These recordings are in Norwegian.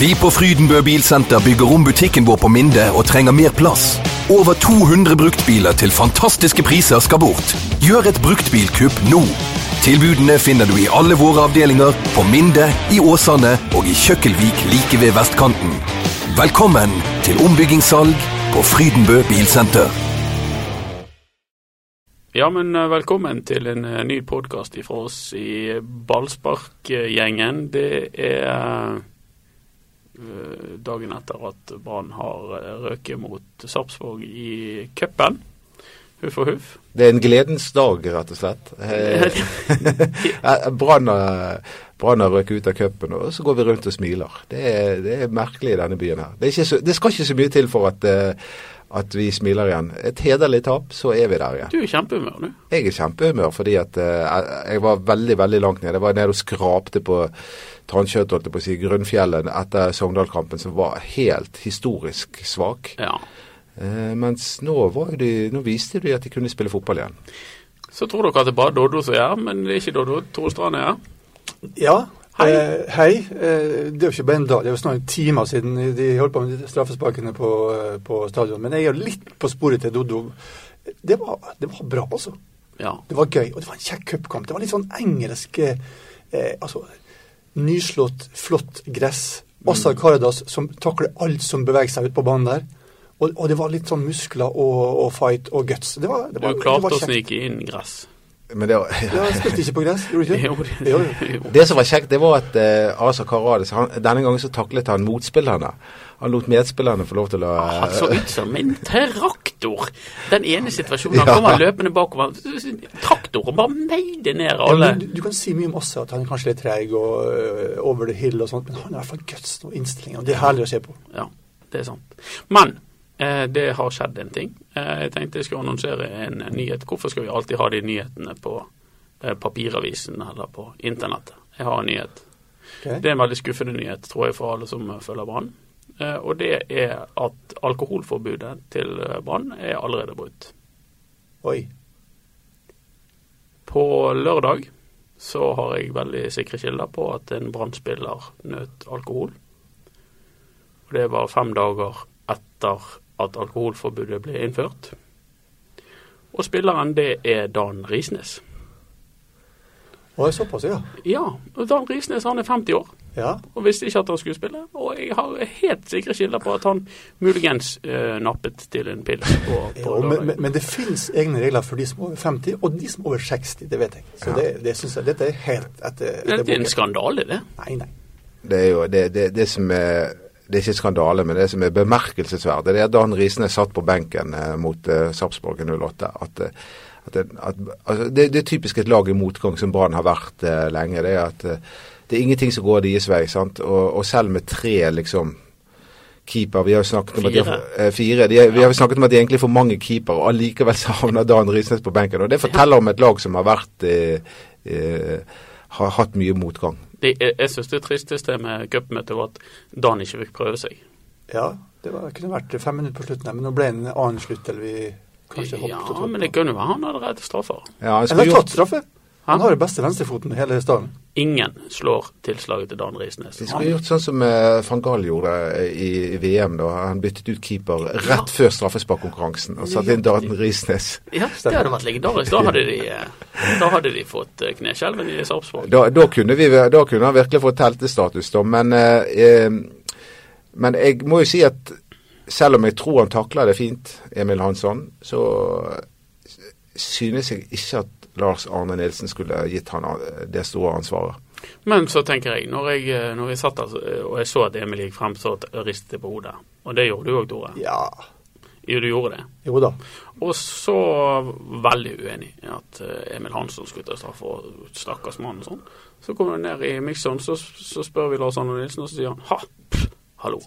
Vi på Frydenbø Bilsenter bygger om butikken vår på Minde og trenger mer plass. Over 200 bruktbiler til fantastiske priser skal bort. Gjør et bruktbilkupp nå. Tilbudene finner du i alle våre avdelinger, på Minde, i Åsane og i Kjøkkelvik like ved vestkanten. Velkommen til ombyggingssalg på Frydenbø Bilsenter. Ja, men eh, velkommen til en eh, ny podkast fra oss i Ballsparkgjengen. Det er dagen etter at Brann har eh, røket mot Sarpsborg i cupen. Huff og huff. Det er en gledens dag, rett og slett. Eh, Brann har røket ut av cupen, og så går vi rundt og smiler. Det er, det er merkelig i denne byen her. Det, så, det skal ikke så mye til for at, eh, at vi smiler igjen. Et hederlig tap, så er vi der igjen. Du er i kjempehumør, du. Jeg er i kjempehumør fordi at eh, jeg var veldig, veldig langt nede. Jeg var nede og skrapte på Transkjøtt, holdt jeg på å si, grunnfjellet etter Sogndal-kampen, som var helt historisk svak. Ja. Eh, mens nå, var de, nå viste de at de kunne spille fotball igjen. Så tror dere at det er bare Doddo som er her, men det er ikke Doddo. Tore Strand er her. Ja. Hei. Eh, hei. Eh, det er jo ikke bare en dag, det er jo snart timer siden de holdt på med straffesparkene på, eh, på stadion. Men jeg er jo litt på sporet til Doddo. Det var, det var bra, altså. Ja. Det var gøy, og det var en kjekk cupkamp. Det var litt sånn engelsk eh, Altså nyslått, flott gress. Ossar Karadas som takler alt som beveger seg ut på banen der. Og, og det var litt sånn muskler og, og fight og guts. Det var, det Du var, det klarte var å snike inn gress. Men det var, Ja, jeg spilte ikke på gress, gjorde du ikke? Jo, Jo. Det som var kjekt, det var at uh, Asa Karadas han, Denne gangen så taklet han motspillerne. Han lot medspillerne få lov til å Han så ut som en traktor. Den ene situasjonen han Ja. kommer løpende bakover. Traktoren bare meide ned alle. Ja, du, du kan si mye om oss at han er kanskje litt treig og uh, over the hill og sånt, men han har i hvert fall guts og innstilling, og det er herlig å se på. Ja, det er sant. Men eh, det har skjedd en ting. Eh, jeg tenkte jeg skulle annonsere en nyhet. Hvorfor skal vi alltid ha de nyhetene på eh, papiravisen eller på internettet? Jeg har en nyhet. Okay. Det er en veldig skuffende nyhet, tror jeg, for alle som eh, følger Brann. Eh, og det er at alkoholforbudet til eh, Brann er allerede brutt. Oi. På lørdag så har jeg veldig sikre kilder på at en Brann-spiller nøt alkohol. Og det var fem dager etter at alkoholforbudet ble innført. Og spilleren, det er Dan Risnes. Å, såpass, ja. Ja, Dan Risnes han er 50 år Ja. og visste ikke at han skulle spille. Og jeg har helt sikre kilder på at han muligens eh, nappet til en pils på, på ja men, men, men det finnes egne regler for de som er over 50, og de som er over 60, det vet jeg. Så det, det synes jeg, dette er helt etter, etter Det er en skandale, det. Nei, nei. Det er jo det, det, det som er det er ikke skandale, men det som er bemerkelsesverdig, det er at Dan Risnes satt på benken eh, mot eh, Sarpsborg 08. At, eh, at, det- at, altså, det, det er typisk et lag i motgang som Brann har vært eh, lenge. Det er at eh, det er ingenting som går deres vei. sant? Og, og selv med tre liksom keeper Vi har jo snakket om at de, har- eh, fire. De, vi har jo snakket om at de egentlig får mange keepere, og allikevel savner Dan Risnes på benken. Og Det forteller om et lag som har vært eh, eh, har hatt mye motgang. det jeg synes syns det tristeste med cupmøtet var at Dan ikke fikk prøve seg. Ja, det var, kunne vært fem minutter på slutten, men nå ble det en annen slutt, eller vi kanskje hoppet Ja, og men det kunne være han hadde reddet straffer. Ja, han skulle gjort tatt straffe. Han har jo beste venstrefoten i hele staden. Ingen slår tilslaget til Dan Risnes. De skulle gjort sånn som eh, van Gahl gjorde eh, i, VM. da Han byttet ut keeper rett før straffesparkkonkurransen og satte inn Dan Risnes. Ja, det hadde vært legendarisk. Da hadde de, eh, da hadde de fått kneskjelven i Sarpsborg. Da, da, kunne vi, da kunne han virkelig fått teltestatus, da. Men, eh, men jeg må jo si at selv om jeg tror han takler det fint, Emil Hansson, så synes jeg ikke at Lars Arne Nilsen skulle gitt han eh, det store ansvaret. Men så tenker jeg, når jeg, eh, når jeg satt der og jeg så at Emil gikk frem, så ristet jeg på hodet. Og det gjorde du òg, Tore. Ja. Jo, du gjorde det. Jo da. Og så veldig uenig i at eh, Emil Hansson skulle ta straffe og stakkars mann og sånn. Så kommer du ned i mikseren, så, så spør vi Lars Arne Nilsen, og så sier han ha, pff, hallo.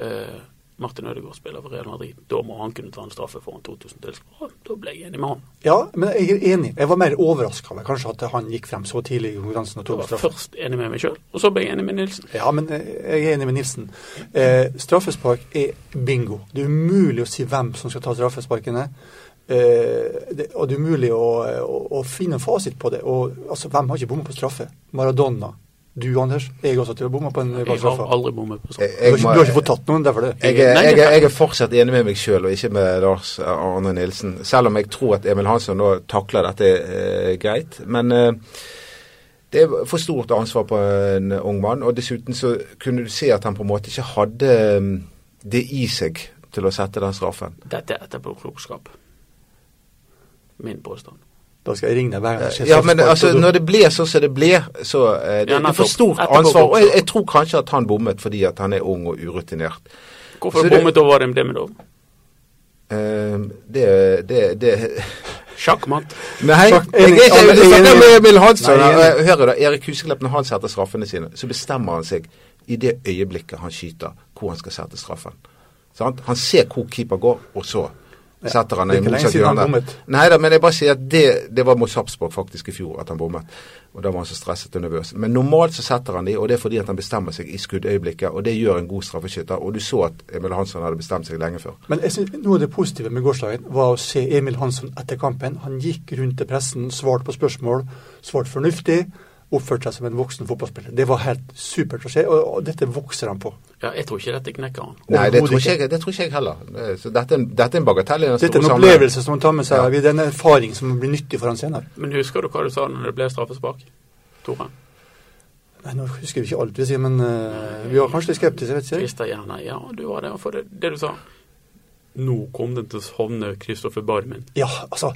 Eh, Martin Ødegaard spiller for Real Madrid. Da må han kunne ta en straffe foran 2000 tilskuere. Da ble jeg enig med han. Ja, men jeg er enig. Jeg var mer overraska over kanskje at han gikk frem så tidlig i konkurransen og Jeg tok var først enig med meg sjøl, og så ble jeg enig med Nilsen. Ja, men eh, jeg er enig med Nilsen. Eh, straffespark er bingo. Det er umulig å si hvem som skal ta straffesparkene. Eh, det, og det er umulig å, å, å finne en fasit på det. Og, altså, hvem har ikke bommet på straffe? Maradona. Du, Anders, jeg også til å bomme på en Jeg har aldri bommet på Jeg, sånn. Du, har ikke- du har ikke fått tatt noen, derfor det. jeg, jeg, er- jeg er fortsatt enig med meg sjøl, og ikke med Lars Arne Nilsen. Selv om jeg tror at Emil Hansson nå takler dette eh, greit. Men eh, det er for stort ansvar på en ung mann. Og dessuten så kunne du se at han på en måte ikke hadde eh, det i seg til å sette den straffen. Dette er etterpåklokskap. Min påstand. Da skal jeg ringe deg hver gang det skjer Ja, men altså, du- når det ble sånn som det ble, så eh, det, Ja, det er for stort ansvar. Og jeg, jeg tror kanskje at han bommet fordi at han er ung og urutinert. Hvorfor Så bommet over dem det da? Eh, det, det, det Takk. Nei, Sjakkmatt. jeg er ikke enig. men jeg snakker med Emil Hansson. Nei, enig. og Hør da, Erik Huseklepp, når han setter straffene sine, så bestemmer han seg i det øyeblikket han skyter, hvor han skal sette straffen. Sant? Han ser hvor keeper går, og så setter han i motsatt hjørne. Nei da, men jeg bare sier at det, det var mot Sarpsborg faktisk i fjor at han bommet. Og da var han så stresset og nervøs. Men normalt så setter han de, og det er fordi at han bestemmer seg i skuddøyeblikket, og det gjør en god straffeskytter. Og du så at Emil Hansson hadde bestemt seg lenge før. Men jeg synes, noe av det positive med gårsdagen var å se Emil Hansson etter kampen. Han gikk rundt til pressen, svarte på spørsmål, svarte fornuftig. Oppførte seg som en voksen fotballspiller. Det var helt supert å se, og dette vokser han på. Ja, jeg tror ikke dette knekker han. Nei, det tror ikke ikke. jeg, det tror ikke jeg heller. Så dette, dette er en bagatell Dette er en opplevelse som han tar med seg. Ja. Det er en erfaring som blir nyttig for han senere. Men husker du hva du sa når det ble straffespark? Tore? Nei, Nå husker vi ikke alt vi sier, men uh, vi var kanskje litt skeptiske. vet ikke jeg. Christer gjerne. Ja, du var det. For det, det du sa Nå kom den til å havne Kristoffer Barmen. Ja, altså,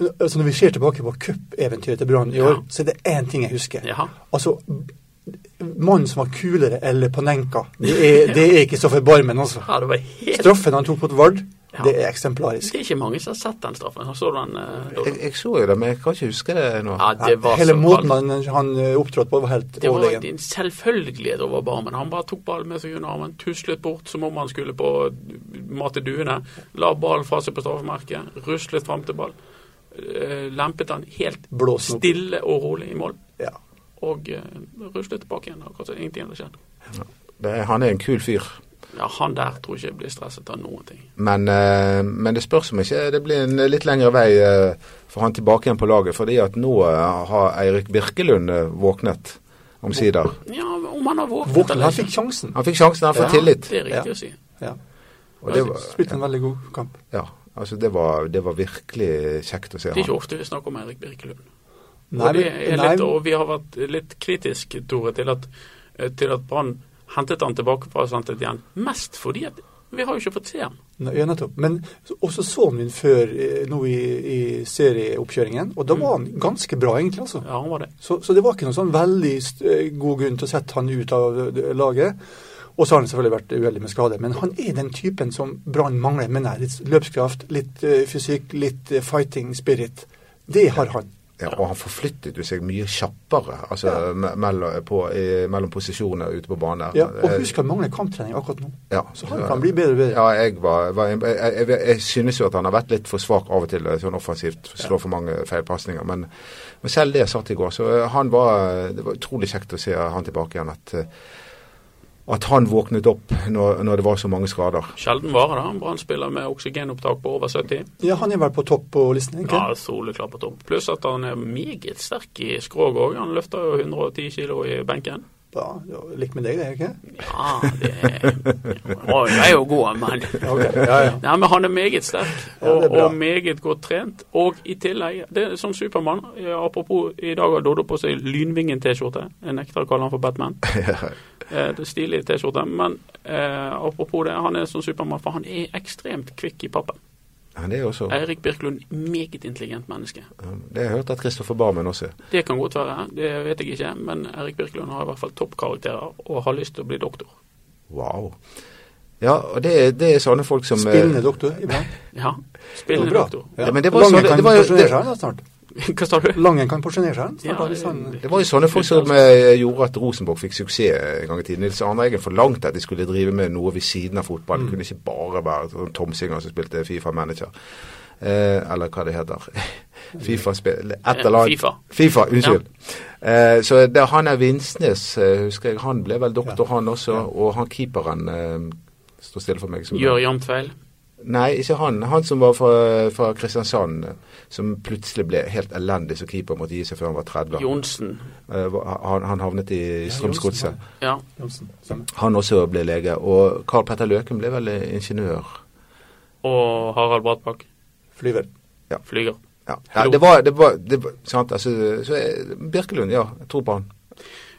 altså Når vi ser tilbake på cupeventyret til Brann i år, Ja. så er det én ting jeg husker. Jaha. Altså, Mannen som var kulere eller Panenka, det er, det er ikke så Barmen, altså. Ja, det var helt Straffen han tok mot Vard, Ja. det er eksemplarisk. Det er ikke mange som har sett den straffen. Så du den? uh. Jeg, jeg så jo det, men jeg kan ikke huske det nå. Ja, det var Hele så måten han, han eh, opptrådte på, var helt Det var overlegen. en selvfølgelighet over barmen. Han bare tok ballen med seg under armen, tuslet bort som om han skulle på mate duene. La ballen fra seg på straffemerket, ruslet fram til ball. eh, Lempet han helt Blåsen stille og rolig i mål. Ja. Og uh, ruslet tilbake igjen. Akkurat som ingenting hadde skjedd. Det, han er en kul fyr. Ja, Han der tror ikke jeg blir stresset av noen ting. Men, eh, men det spørs om ikke det blir en litt lengre vei eh, for han tilbake igjen på laget. Fordi at nå eh, har Eirik Birkelund eh, våknet omsider. Ja, om han har våknet våknet eller han fikk sjansen. Han fikk sjansen, han får Ja, tillit. Det er riktig Ja. å si. Ja. Og det var, Spilte en veldig god kamp. ja, altså det var, det var virkelig kjekt å se Det er ikke han. ofte vi snakker om Eirik Birkelund. Nei, og, litt, og vi har vært litt kritiske, Tore, til at, eh, til at Brann hentet han tilbake fra Santet igjen. Mest fordi at vi har jo ikke fått se ham. Ja, nettopp. Men så- også så han min før eh, nå i, i serieoppkjøringen, og da var han ganske bra, egentlig. altså. Ja, han var det. Så, så det var ikke noen sånn veldig eh, god grunn til å sette han ut av laget. Og så har han selvfølgelig vært uheldig med skade. Men han er den typen som Brann mangler. Men er litt løpskraft, litt fysikk, litt fighting spirit. Det har han. Ja, og han forflyttet jo seg mye kjappere altså, ja. mellom, på, mellom posisjoner ute på banen. Ja, og Eh, husk at mangler kamptrening akkurat nå. Ja, Så han kan bli bedre og bedre. Ja, jeg, var, var, jeg, jeg, jeg, synes jo at han har vært litt for svak av og til, sånn offensivt. Slår for mange feilpasninger. Men, men selv det satt i går. Så eh, han var, det var utrolig kjekt å se han tilbake igjen. At, eh, at han våknet opp når, når det var så mange skader. Sjelden vare, det, En Brann-spiller med oksygenopptak på over 70. Ja, han er vel på topp på listen, ikke? Ja, soleklar på topp. Pluss at han er meget sterk i skrog òg. Han løfter jo 110 kilo i benken. Ja, ja, Lik med deg, det, ikke? Ja, det er jeg er jo god, men Okay, ja, ja. Nei, men han er meget sterk og, ja, er og meget godt trent. Og i tillegg, det er som Supermann Apropos, i dag har Doddo på seg Lynvingen-T-skjorte. Jeg nekter å kalle han for Batman. Eh, det stilig T-skjorte. Men eh, apropos det, han er sånn Supermann, for han er ekstremt kvikk i pappen. Han er også, Eirik Birkelund, meget intelligent menneske. det har jeg hørt at Kristoffer Barmen også er. Det kan godt være, det vet jeg ikke. Men Eirik Birkelund har i hvert fall toppkarakterer og har lyst til å bli doktor. Wow. Ja, og det, det er sånne folk som eh, Spillende doktor iblant. Ja, spillende doktor. Ja, men det var Langen så- det- det var jo- det-. Hva sa du? Langen kan porsjonere seg. Ja. Det var jo sånne folk som eh, gjorde at Rosenborg fikk suksess en gang i tiden. Nils Arne Eggen forlangte at de skulle drive med noe ved siden av fotball. Det kunne ikke bare være sånn tomsinger som spilte Fifa-manager. Eh, eller hva det heter. Fifa-spill Et eller annet. FIFA. FIFA, unnskyld. Eh, så det, han er Vinsnes, eh, husker jeg. Han ble vel doktor, Ja. han også. Ja. Og han keeperen eh, står stille for meg. som- Gjør jevnt feil. Nei, ikke han. Han som var fra, fra Kristiansand, som plutselig ble helt elendig som keeper, måtte gi seg før han var 30. Johnsen. Eh, Han, han havnet i Ja, Strømsgodset. Ja. Johnsen, Ja. Han også ble lege. Og Karl Petter Løken ble vel ingeniør. Og Harald Bratbakk. Flyver. Flyger. Ja, ja det var, det var, det var sant, altså, så Birkelund, ja. Jeg tror på han.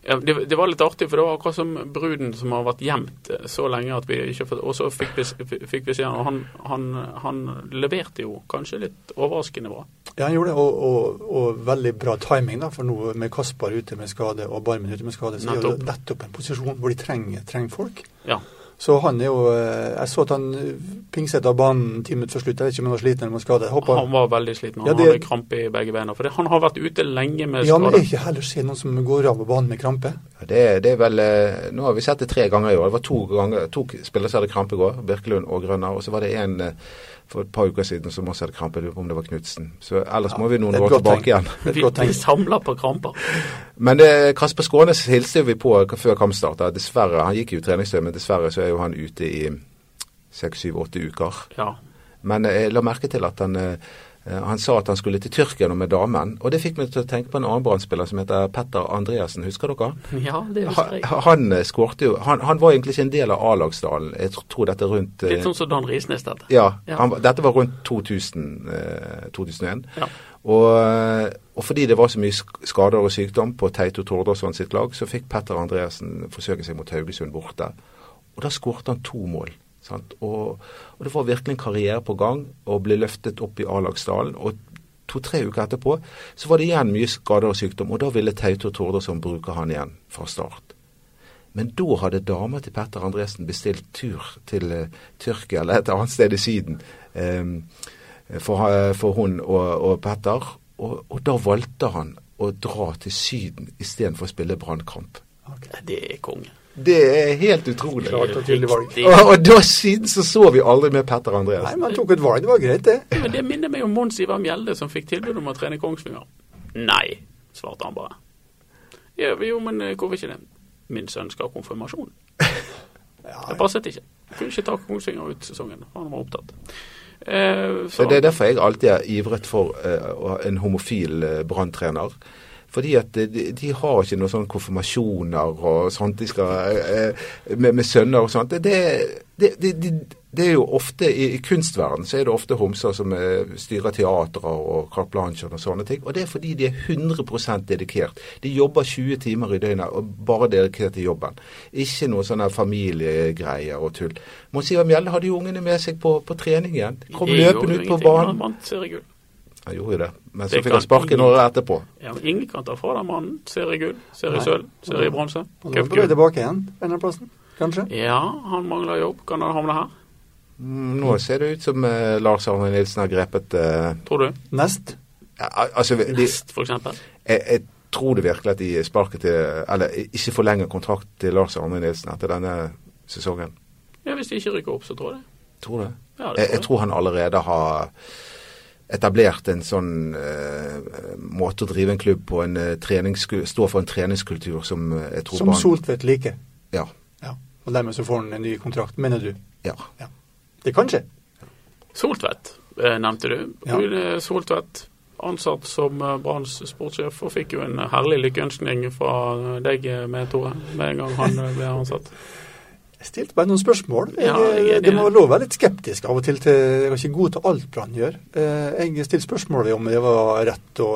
Ja, det, det var litt artig, for det var akkurat som bruden som har vært gjemt eh, så lenge at vi ikke fått Og så fikk vi, fikk vi se han, han, han, leverte jo kanskje litt overraskende bra. Ja, han gjorde det, og, og, og veldig bra timing, da, for nå med Kaspar ute med skade og Barmen ute med skade, så er det nettopp en posisjon hvor de trenger, trenger folk. Ja. Så han er jo eh, Jeg så at han pingset av banen ti minutter før slutt. Jeg vet ikke om han var sliten eller om han var skadet. Han var veldig sliten. Han Ja, det- hadde krampe i begge beina. For det, han har vært ute lenge med skade. Ja, men det er ikke heller se noen som går av på banen med krampe? Ja, Det, det er vel eh, Nå har vi sett det tre ganger i år. Det var to, ganger, to spillere som hadde krampe i går. Birkelund og Grønner. Og så var det en eh, for et par uker siden som også hadde krampe. Lurer på om det var Knutsen. Så ellers må vi noen år tilbake igjen. Vi, vi samler på kramper. Men det, Kasper Skånes hilste vi på før kampstart. Dessverre, Han gikk jo i treningstøy, men dessverre så er jo han ute i seks, syv, åtte uker. Ja. Men eh, jeg la merke til at han, eh, eh, han sa at han skulle til Tyrkia nå med damen. Og det fikk meg til å tenke på en annen brannspiller som heter Petter Andreassen. Husker dere? ja, det husker jeg. han han skårte jo han, han var egentlig ikke en del av A-lagsdalen. Jeg tror dette rundt eh, Litt sånn som Dan Risnes, dette. Ja, Ja. Han, dette var rundt 2000, eh, 2001. Ja. Og, eh, og fordi det var så mye skader og sykdom på Teito Tordarsson sitt lag, så fikk Petter Andreassen forsøke seg mot Haugesund borte. Og da skårte han to mål. Og, og det var virkelig en karriere på gang, og ble løftet opp i A-lagsdalen. Og to-tre uker etterpå så var det igjen mye skader og sykdom, og da ville Tauto Tordersson bruke han igjen fra start. Men da hadde dama til Petter Andresen bestilt tur til uh, Tyrkia eller et annet sted i Syden um, for, uh, for hun og, og Petter. Og, og da valgte han å dra til Syden istedenfor å spille brannkamp. Det er konge. Det er helt utrolig. Klart og tydelig valg. Og, og da siden så så vi aldri med Petter Nei, man tok et valg. Det var greit, det. Men det minner meg om Mons Ivar Mjelde som fikk tilbud om å trene Kongsvinger. Nei, svarte han bare. Ja, jo, men eh, hvorfor ikke det? Min sønn skal ha konfirmasjon. Det passet ikke. Kunne ikke ta Kongsvinger ut sesongen. Han var opptatt. Eh, Så Det er derfor jeg alltid har ivret for eh, en homofil eh, branntrener. Fordi at de, de har ikke noen sånne konfirmasjoner og sånt de skal eh, med, med sønner og sånt. Det, det, det, det, er jo ofte i, i kunstverden så er det ofte homser som eh, styrer teatre og carte blanche og sånne ting. Og det er fordi de er 100% dedikert. De jobber 20 timer i døgnet og bare dedikert til jobben. Ikke noe sånne familiegreier og tull. Må si hva Mjelde hadde jo ungene med seg på, på trening igjen. Kom løpende ut på banen. Han gjorde jo det, men Det så fikk han sparken året etterpå. Ja, men ingen kan ta fra den mannen. Seriegull, seriesølv, seriebronse, er han cupgull. tilbake igjen på denne plassen, kanskje. Ja, han mangler jobb. Kan han havne her? Mm, Nå ser det ut som eh, Lars Arne Nilsen har grepet eh, Tror du? Nest. ja, Altså, de, Nest, for eksempel. jeg, jeg tror det virkelig at de sparker til Eller ikke forlenger kontrakt til Lars Arne Nilsen etter denne sesongen. Ja, Hvis de ikke rykker opp, så tror jeg det. Tror det. Ja, det tror jeg jeg. tror han allerede har etablert en sånn eh, måte å drive en klubb på, en eh, stå for en treningskultur som eh, jeg tror Som Soltvedt liker. Ja. Ja. Og dermed så får han en ny kontrakt, mener du? ja. Det kan skje. Soltvedt eh, nevnte du. Ja. Soltvedt, ansatt som Branns sportssjef, og fikk jo en herlig lykkeønskning fra deg med Tore med en gang han ble ansatt. Jeg stilte bare noen spørsmål. Jeg, Ja, jeg det må være lov å være litt skeptisk av og til. til jeg er ikke god til alt Brann gjør. Eh, Jeg stilte spørsmål ved om det var rett å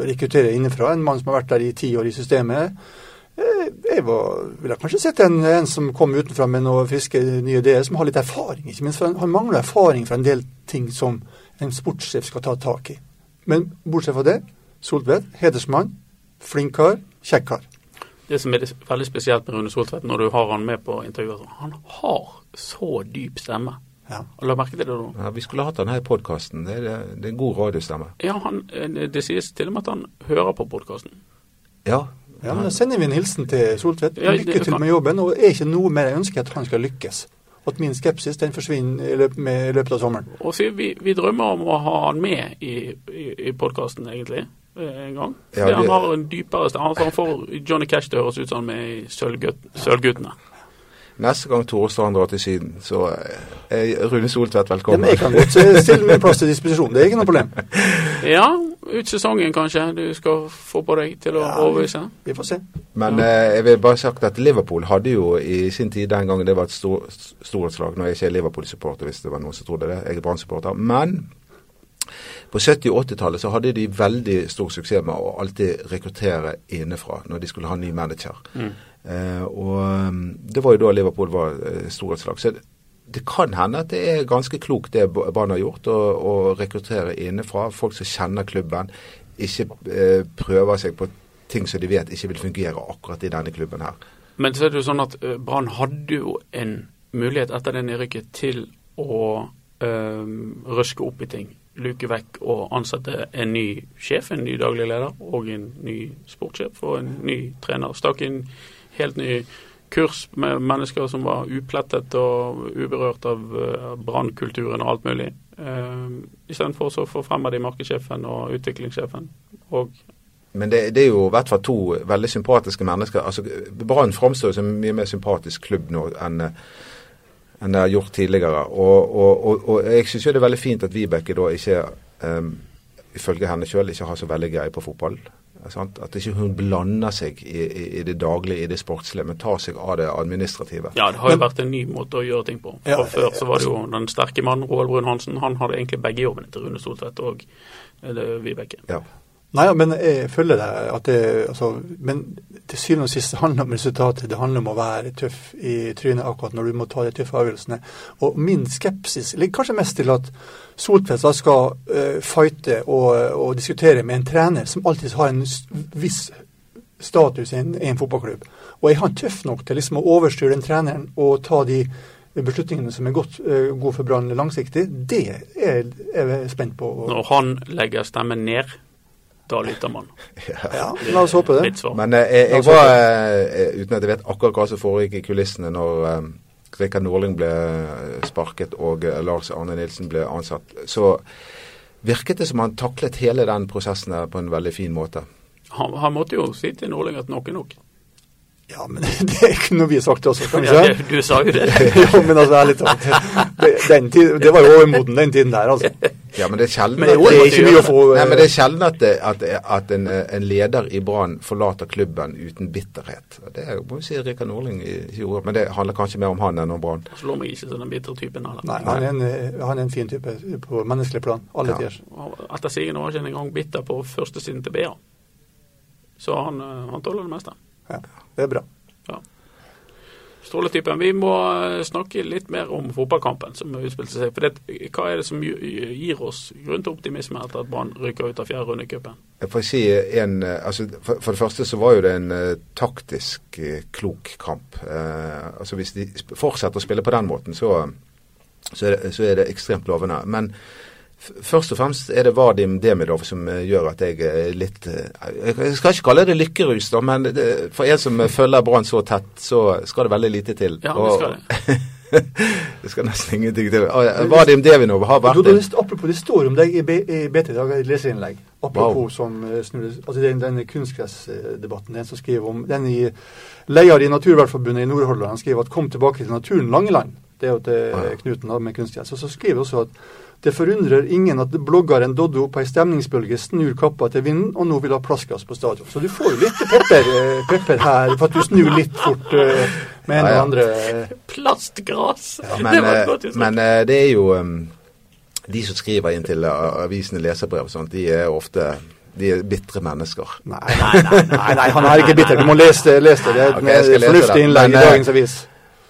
rekruttere innenfra. En mann som har vært der i ti år i systemet. Eh, Jeg var, ville kanskje sett en, en som kom utenfra med noen friske nye ideer, som har litt erfaring. ikke minst, for han mangler erfaring fra en del ting som en sportssjef skal ta tak i. Men bortsett fra det, Soltvedt, hedersmann, flink kar, kjekk kar. Det som er veldig spesielt med Rune Soltvedt når du har han med på intervjuer, han har så dyp stemme. Ja. La merke til det nå. Ja, vi skulle hatt han her i podkasten. Det, er- det er en god radiostemme. Ja, han, eh, Det sies til og med at han hører på podkasten. Ja. Ja, men Da sender vi en hilsen til Soltvedt. Ja, Lykke til med jobben. Og er ikke noe mer jeg ønsker at han skal lykkes. At min skepsis den forsvinner i løpet, med, i løpet av sommeren. Og så vi, vi drømmer om å ha han med i, i, i podkasten, egentlig, en gang. Ja, det, han har en dypere stemme. Han får Johnny Cash til å høres ut som han med i Sølvguttene. Neste gang Tore Strand drar til Syden, så er Rune Soltvedt Ja, velkommen. men jeg kan godt eh, stille min plass til disposisjon, det er ikke noe problem. Ja, ut sesongen kanskje du skal få på deg til å Ja, overbevise. Vi får se. Men eh, jeg vil bare sagt at Liverpool hadde jo i sin tid den gangen det var et stor, storhetslag Nå er jeg ikke Liverpool-supporter, hvis det var noen som trodde det. Jeg er Brann-supporter. Men på 70- og 80-tallet så hadde de veldig stor suksess med å alltid rekruttere innenfra når de skulle ha ny manager. Mm. Eh, og um, det var jo da Liverpool var eh, storhetslag. Så det, kan hende at det er ganske klokt det Brann har gjort, å, å rekruttere innenfra. Folk som kjenner klubben, ikke eh, prøver seg på ting som de vet ikke vil fungere akkurat i denne klubben her. Men så er det jo sånn at eh, Brann hadde jo en mulighet etter det nedrykket til å eh, røske opp i ting. Luke vekk og ansette en ny sjef, en ny daglig leder og en ny sportssjef og en ny trener. Stakk inn helt ny kurs med mennesker som var uplettet og uberørt av uh, brannkulturen og alt mulig. Uh, Istedenfor så forfremmer de markedssjefen og utviklingssjefen. Og Men det, det er jo i hvert fall to veldig sympatiske mennesker. Altså, Brann framstår som en mye mer sympatisk klubb nå enn eh, enn det har gjort tidligere. Og, og, og, og jeg syns jo det er veldig fint at Vibeke da ikke, um, ifølge henne sjøl, ikke har så veldig greie på fotball. Sant? At ikke hun blander seg i, i, i det daglige, i det sportslige, men tar seg av det administrative. ja, det har jo vært en ny måte å gjøre ting på. Ja, Før så var det jo den sterke mannen Roald Brun Hansen. Han hadde egentlig begge jobbene til Rune Soltvedt og eller Vibeke. Ja. Nei, men jeg følger deg. at det, altså, Men til syvende og sist handler det om resultatet. Det handler om å være tøff i trynet akkurat når du må ta de tøffe avgjørelsene. Og min skepsis ligger kanskje mest til at Soltvedt skal uh, fighte og, og diskutere med en trener som alltid har en viss status i en, i en fotballklubb. Og er han tøff nok til liksom å overstyre den treneren og ta de beslutningene som er godt, eh, gode for Brann langsiktig? Det er jeg spent på. Når han legger stemmen ned, da lytter man. Ja, la oss håpe det. Men eh, jeg, jeg var, eh, uten at jeg vet akkurat hva som foregikk i kulissene når eh, Rikard Norling ble sparket og eh, Lars Arne Nilsen ble ansatt, så virket det som han taklet hele den prosessen på en veldig fin måte. Han, han måtte jo si til Norling at nok er nok. Ja, men det er ikke noe vi har sagt også, kanskje? Ja, det, du sa jo det. jo, men altså, ærlig talt. Det, den tid, det var jo overmoden den tiden der, altså. Ja, men det er sjelden, at, det Det er ikke mye å få Nei, men det er sjelden at, det, at, at en, en leder i Brann forlater klubben uten bitterhet. Det er jo, må jo si Rikard Norling gjorde, men det handler kanskje mer om han enn om Brann. Slår meg ikke som den bitre typen heller. Nei, han er, en, eh, han er en fin type på menneskelig plan. Alle Ja. tider. Etter sigende var han ikke engang bitter på første siden til BA. Så han, eh, han tåler det meste. Ja, det er bra. Ja. Stråletypen. Vi må eh, snakke litt mer om fotballkampen som utspilte seg. For det, hva er det som gir oss grunn til optimisme etter at Brann rykker ut av fjerde runde i cupen? Si eh, altså for, for det første så var jo det en uh, taktisk klok kamp. Uh, altså Hvis de fortsetter å spille på den måten, så, så, er, det, så er det ekstremt lovende. Men først og fremst er det Vadim Demidov som eh, gjør at jeg er litt eh, Jeg skal ikke kalle det lykkerus, da, men det, for en som eh, følger Brann så tett, så skal det veldig lite til. Ja, det skal det. det skal nesten ingenting til. Ah, Vadim Devinov har vært du, en apropos, det står om deg i, i BT i dag, et leserinnlegg. Apropos Wow. som eh, snur, altså den, den kunstgressdebatten. Den som skriver om den i leder i Naturvernforbundet i Nordhordland han skriver at 'kom tilbake til naturen Langeland'. Det er jo til Ah, ja. Knuten da, med kunstgress. Og så skriver også at det forundrer ingen at bloggeren Doddo på ei stemningsbølge snur kappa til vinden og nå vil ha plastglass på stadion. Så du får jo litt pepper, eh, pepper her for at du snur litt fort eh, med en Ja, og ja. andre. Plastgras! Ja, Men, det var et eh, godt uttrykk. men eh, det er jo um, De som skriver inn til avisene leserbrev og sånt, de er ofte de er bitre mennesker. Nei, nei, nei, nei, nei, han er ikke bitter. Du må lese det. Les det. det er et fornuftig innlegg i eh, dagens avis.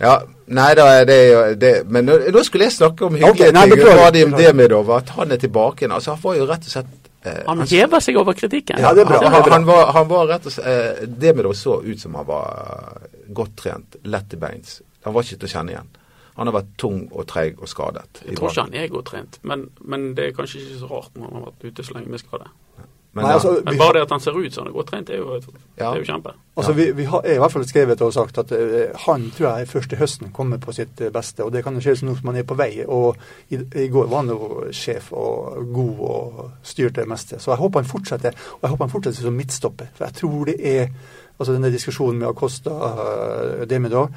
Ja, Nei da, det er jo det, Men nå, nå skulle jeg snakke om hyggelige okay, nei, ting. beklager, Vadim beklager. Demidov, at han er tilbake igjen. Altså, han var jo rett og slett eh, Han hever seg over kritikken. Ja, det er bra. Han, han, han, var, han var rett og slett eh, det så ut som han var eh, godt trent, lett i beins. Han var ikke til å kjenne igjen. Han har vært tung og treig og skadet. Jeg tror ikke han er godt trent, men, men det er kanskje ikke så rart når han har vært ute så lenge med skade. Men, Nei, ja, altså, Men bare det at han ser ut som han er godt trent, det er jo, det Ja. er jo kjempe. altså, vi, vi har i hvert fall skrevet og sagt at uh, han tror jeg først til høsten kommer på sitt eh, beste. Og det kan jo skje som man er på vei. Og i, i går var han jo sjef og god og styrte det meste. Så jeg håper han fortsetter. Og jeg håper han fortsetter som midtstopper. For jeg tror det er Altså denne diskusjonen med Acosta uh, Demidov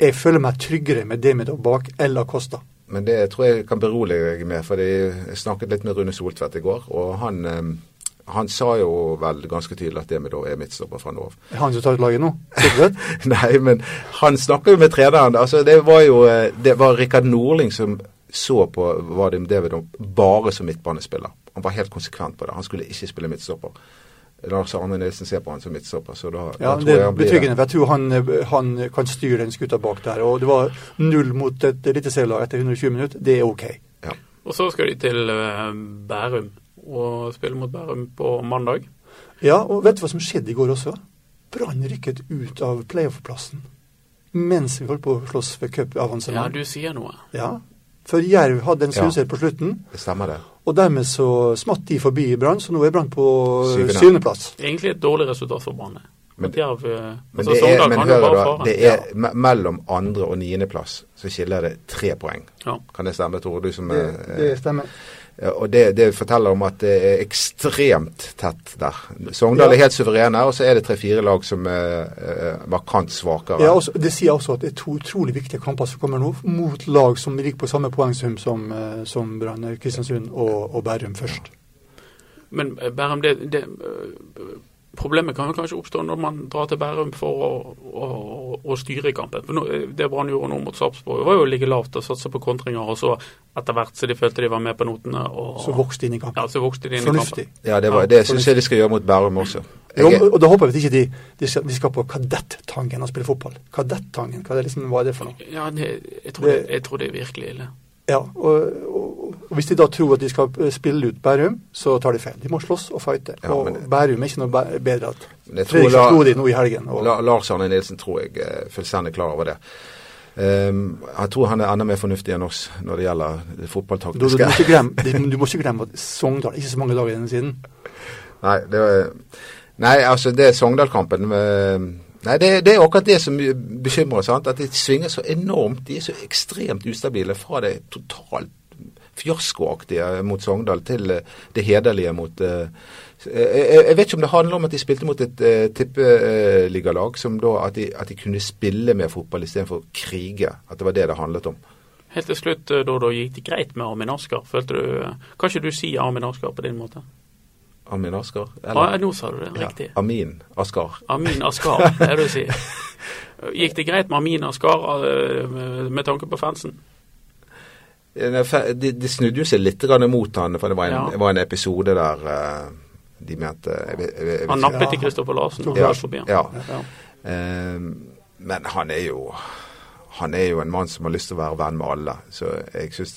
jeg føler meg tryggere med Demidov bak eller Acosta. Men det tror jeg kan berolige deg med, for jeg snakket litt med Rune Soltvedt i går. Og han, eh, han sa jo vel ganske tydelig at Demidov er midtstopper fra nå av. Er han som tar ut laget nå? Nei, men han snakker jo med treneren. Altså, det var jo eh, det var Rikard Norling som så på Vadim Davidov bare som midtbanespiller. Han var helt konsekvent på det. Han skulle ikke spille midtstopper. Lars Arne Nilsen ser på han som midtstopper. så da, Ja, da tror Det jeg er han blir- betryggende. for Jeg tror han, eh, han kan styre den skuta bak der. Og det var null mot et eliteserielag etter 120 minutter. Det er OK. Ja. Og så skal de til eh, Bærum og spille mot Bærum på mandag. Ja, og vet du hva som skjedde i går også? Brann rykket ut av playoff-plassen mens vi holdt på å slåss for Ja, du sier noe. Ja, for Jerv hadde en Ja. på slutten, Det stemmer det. og dermed så smatt de forbi Brann, så nå er Brann på Syvende. syvendeplass. Egentlig et dårlig resultat for Brann. Men- eh, Men, altså, det er, men hører du, det er ja. mellom andre- og niendeplass så skiller det tre poeng. Ja. Kan det stemme, Tore? Du som Det, er det stemmer. Og det, det forteller om at det er ekstremt tett der. Sogndal Ja. er helt suverene, og så er det tre-fire lag som er eh, markant svakere. Ja, også, det sier også at det er to utrolig viktige kamper som kommer nå, mot lag som ligger på samme poengsum som, eh, som Brann, Kristiansund og, og Bærum først. Men eh, Bærum, det, det Problemet kan jo kanskje oppstå når man drar til Bærum for å, å, å styre kampen. For nå, eh, Det Brann gjorde nå mot Sarpsborg, var jo å ligge lavt og satse på kontringer. Og så etter hvert så de følte de var med på notene. Og, Så vokste de inn i kampen. ja, så vokste de inn i kampen. Ja, det, var, det syns jeg de skal gjøre mot Bærum også. Jo, Jeg, og da håper jeg at ikke de, de, skal, de skal på Kadettangen og spille fotball. Kadettangen, hva er, det liksom, hva er det for noe? Ja, det, jeg, tror Det- det, jeg tror det er virkelig ille. Ja, og, og, og Hvis de da tror at de skal eh, spille ut Bærum, så tar de feil. De må slåss og fighte. Ja, og men- Bærum er ikke noe bedre. at Fredrikstad slo de nå i helgen. Og, La, Lars Arne Nilsen tror jeg er fullstendig klar over det. Um, jeg tror han er enda mer fornuftig enn oss når det gjelder det du, du, fotballtaktiske. må ikke glemme, du må ikke glemme at Sogndal ikke så mange dager igjen siden. Nei, det var, nei, altså det Sogndal-kampen Nei, det, det er akkurat det som bekymrer. sant? At de svinger så enormt. De er så ekstremt ustabile fra det totalt fiaskoaktige mot Sogndal til eh, det hederlige mot eh, jeg, jeg vet ikke om det handler om at de spilte mot et uh, tippeligalag, som da at de, at de kunne spille mer fotball istedenfor krige. At det var det det handlet om. Helt til slutt, eh, da, da gikk det greit med Armin Asker. Følte du, eh, Kan ikke du si Armin Asker på din måte? Amin Askar? Ja, nå sa du det riktig. Ja, Amin Askar. Amin Askar, er det du sier. Gikk det greit med Amin Askar eh, med, med tanke på fansen? De, de snudde jo seg litt mot han, for det var en, Ja. det var en episode der eh, de mente jeg, jeg, jeg, Han nappet i Ja. Kristoffer Larsen og Ja, forbi ja. Ja. Eh, men han er jo han er jo en mann som har lyst til å være venn med alle. Så jeg syns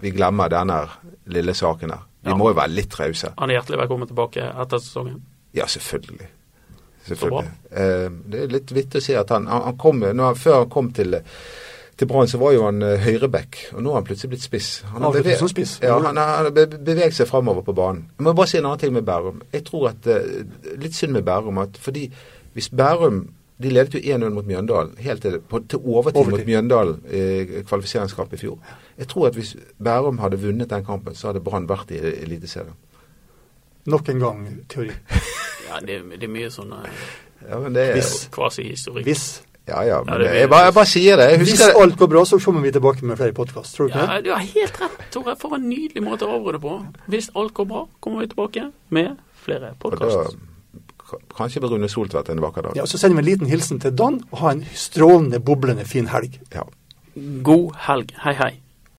Vi glemmer denne lille saken her. Vi må jo være litt rause. Han er hjertelig velkommen tilbake etter sesongen. Ja, selvfølgelig. Selvfølgelig. Eh, det er litt vittig å si at han, han han kom, når Før han kom til til Brann så var jo han uh, høyreback, og nå har han plutselig blitt spiss. Han har, beve- spiss. Ja, han har han beveget seg framover på banen. Jeg må bare si en annen ting med Bærum. Jeg tror at uh, Litt synd med Bærum at fordi hvis Bærum de ledet jo 1-0 mot Mjøndalen, helt til, på, til overtid, Overtid. mot Mjøndalen i kvalifiseringskamp i fjor. Jeg tror at hvis Bærum hadde vunnet den kampen, så hadde Brann vært i Eliteserien. Nok en gang teori. Ja, det, det er mye sånn eh, Ja, men det Hvis. kvasihistorikk. Hvis, Ja, ja, men Ja, det jeg, bare, jeg bare sier det. Hvis det. alt går bra, så kommer vi tilbake med flere podkast. Tror du ikke Ja, det? du har helt rett, Tore. For en nydelig måte å avrunde på. Hvis alt går bra, kommer vi tilbake med flere podkast. kanskje med Rune Soltvedt en vakker dag. Ja, Så sender vi en liten hilsen til Dan, og ha en strålende, boblende fin helg. Ja. God helg. Hei, hei.